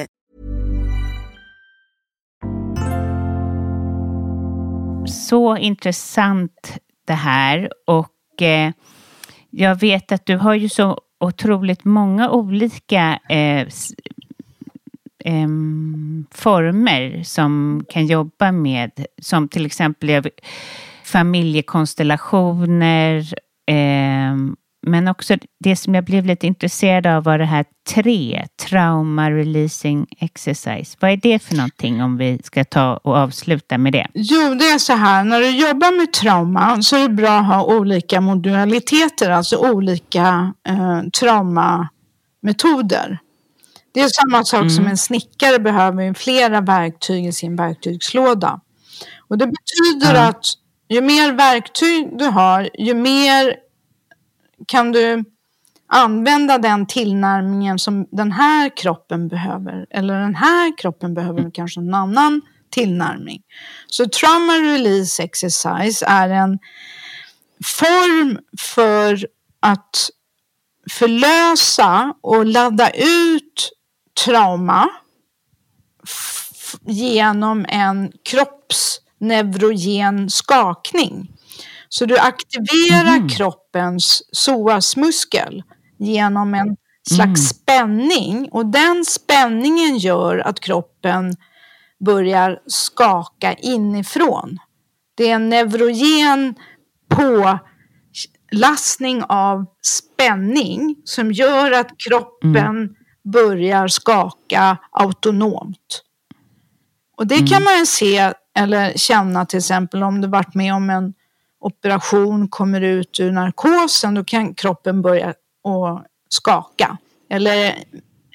[SPEAKER 1] Så intressant det här. Och eh, jag vet att du har ju så otroligt många olika eh, ehm, former som kan jobba med, som till exempel familjekonstellationer, ehm, men också det som jag blev lite intresserad av var det här tre, trauma releasing exercise. Vad är det för någonting om vi ska ta och avsluta med det?
[SPEAKER 4] Jo, det är så här. När du jobbar med trauma så är det bra att ha olika modaliteter, alltså olika eh, traumametoder. Det är samma sak som en snickare behöver flera verktyg i sin verktygslåda. Och det betyder att ju mer verktyg du har, ju mer kan du använda den tillnärmningen som den här kroppen behöver. Eller den här kroppen behöver kanske en annan tillnärmning. Så trauma release exercise är en form för att förlösa och ladda ut trauma genom en kroppsneurogen skakning. Så du aktiverar kroppens psoasmuskel genom en slags spänning. Och den spänningen gör att kroppen börjar skaka inifrån. Det är en neurogen pålastning av spänning som gör att kroppen börjar skaka autonomt. Och det kan man ju se eller känna till exempel om du varit med om en operation, kommer ut ur narkosen, då kan kroppen börja att skaka. Eller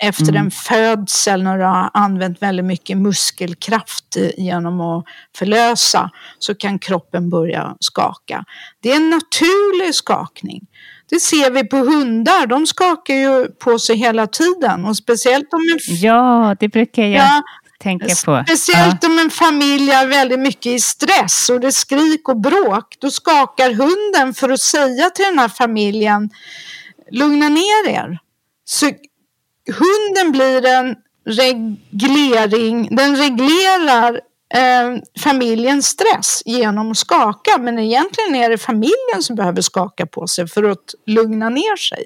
[SPEAKER 4] efter en födsel när du har använt väldigt mycket muskelkraft genom att förlösa så kan kroppen börja skaka. Det är en naturlig skakning. Det ser vi på hundar, de skakar ju på sig hela tiden och speciellt om en
[SPEAKER 1] Ja, det brukar jag
[SPEAKER 4] Ja,
[SPEAKER 1] tänka på.
[SPEAKER 4] Speciellt om en familj är väldigt mycket i stress och det är skrik och bråk. Då skakar hunden för att säga till den här familjen, lugna ner er. Så hunden blir en reglering, den reglerar eh, familjens stress genom att skaka. Men egentligen är det familjen som behöver skaka på sig för att lugna ner sig.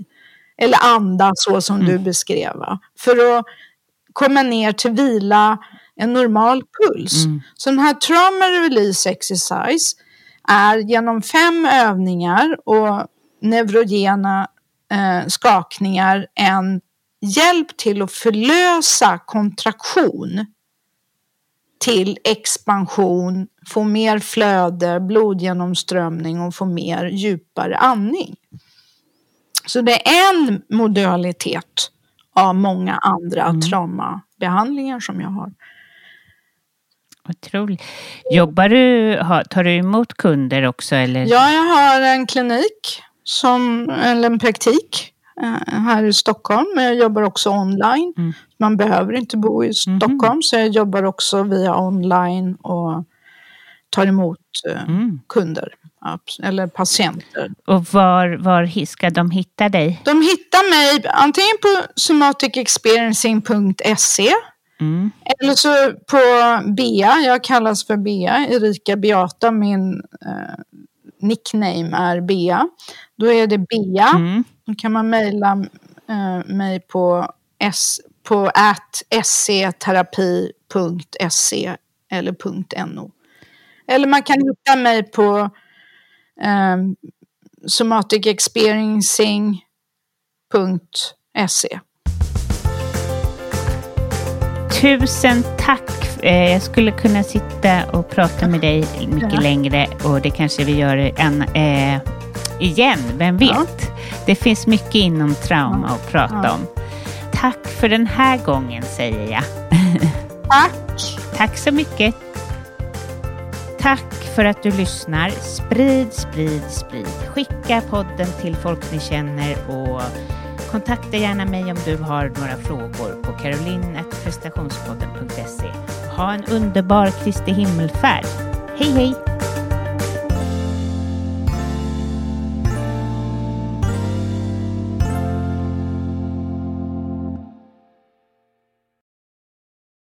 [SPEAKER 4] Eller anda så som du beskrev. För att komma ner till vila, en normal puls. Så den här trauma release exercise är genom fem övningar och neurogena eh, skakningar en hjälp till att förlösa kontraktion till expansion, få mer flöde, blodgenomströmning och få mer djupare andning. Så det är en modalitet av många andra traumabehandlingar som jag har.
[SPEAKER 1] Otroligt. Jobbar du, tar du emot kunder också eller?
[SPEAKER 4] Ja, jag har en klinik, som, eller en praktik eh, här i Stockholm. Men jag jobbar också online. Man behöver inte bo i Stockholm, så jag jobbar också via online och tar emot eh, kunder, abs- eller patienter.
[SPEAKER 1] Och var, var ska de hitta dig?
[SPEAKER 4] De hittar mig antingen på somaticexperiencing.se
[SPEAKER 1] Mm.
[SPEAKER 4] eller så på Bea, jag kallas för Bea, Erika Beata, min eh, nickname är Bea. Då är det Bea.
[SPEAKER 1] Mm.
[SPEAKER 4] Då kan man mejla eh, mig på, s, på at scterapi.se eller .no. Eller man kan hitta mig på eh, somaticexperiencing.se.
[SPEAKER 1] Tusen tack. Eh, Jag skulle kunna sitta och prata med dig mycket
[SPEAKER 4] Ja.
[SPEAKER 1] längre och det kanske vi gör en, eh, igen, vem vet? Det finns mycket inom trauma att prata
[SPEAKER 4] Ja.
[SPEAKER 1] om. Tack för den här gången säger jag.
[SPEAKER 4] Tack!
[SPEAKER 1] Tack så mycket. Tack för att du lyssnar. Sprid, sprid, sprid. Skicka podden till folk ni känner och kontakta gärna mig om du har några frågor på caroline.prestationspodden.se. Ha en underbar Kristi himmelfärd. Hej hej!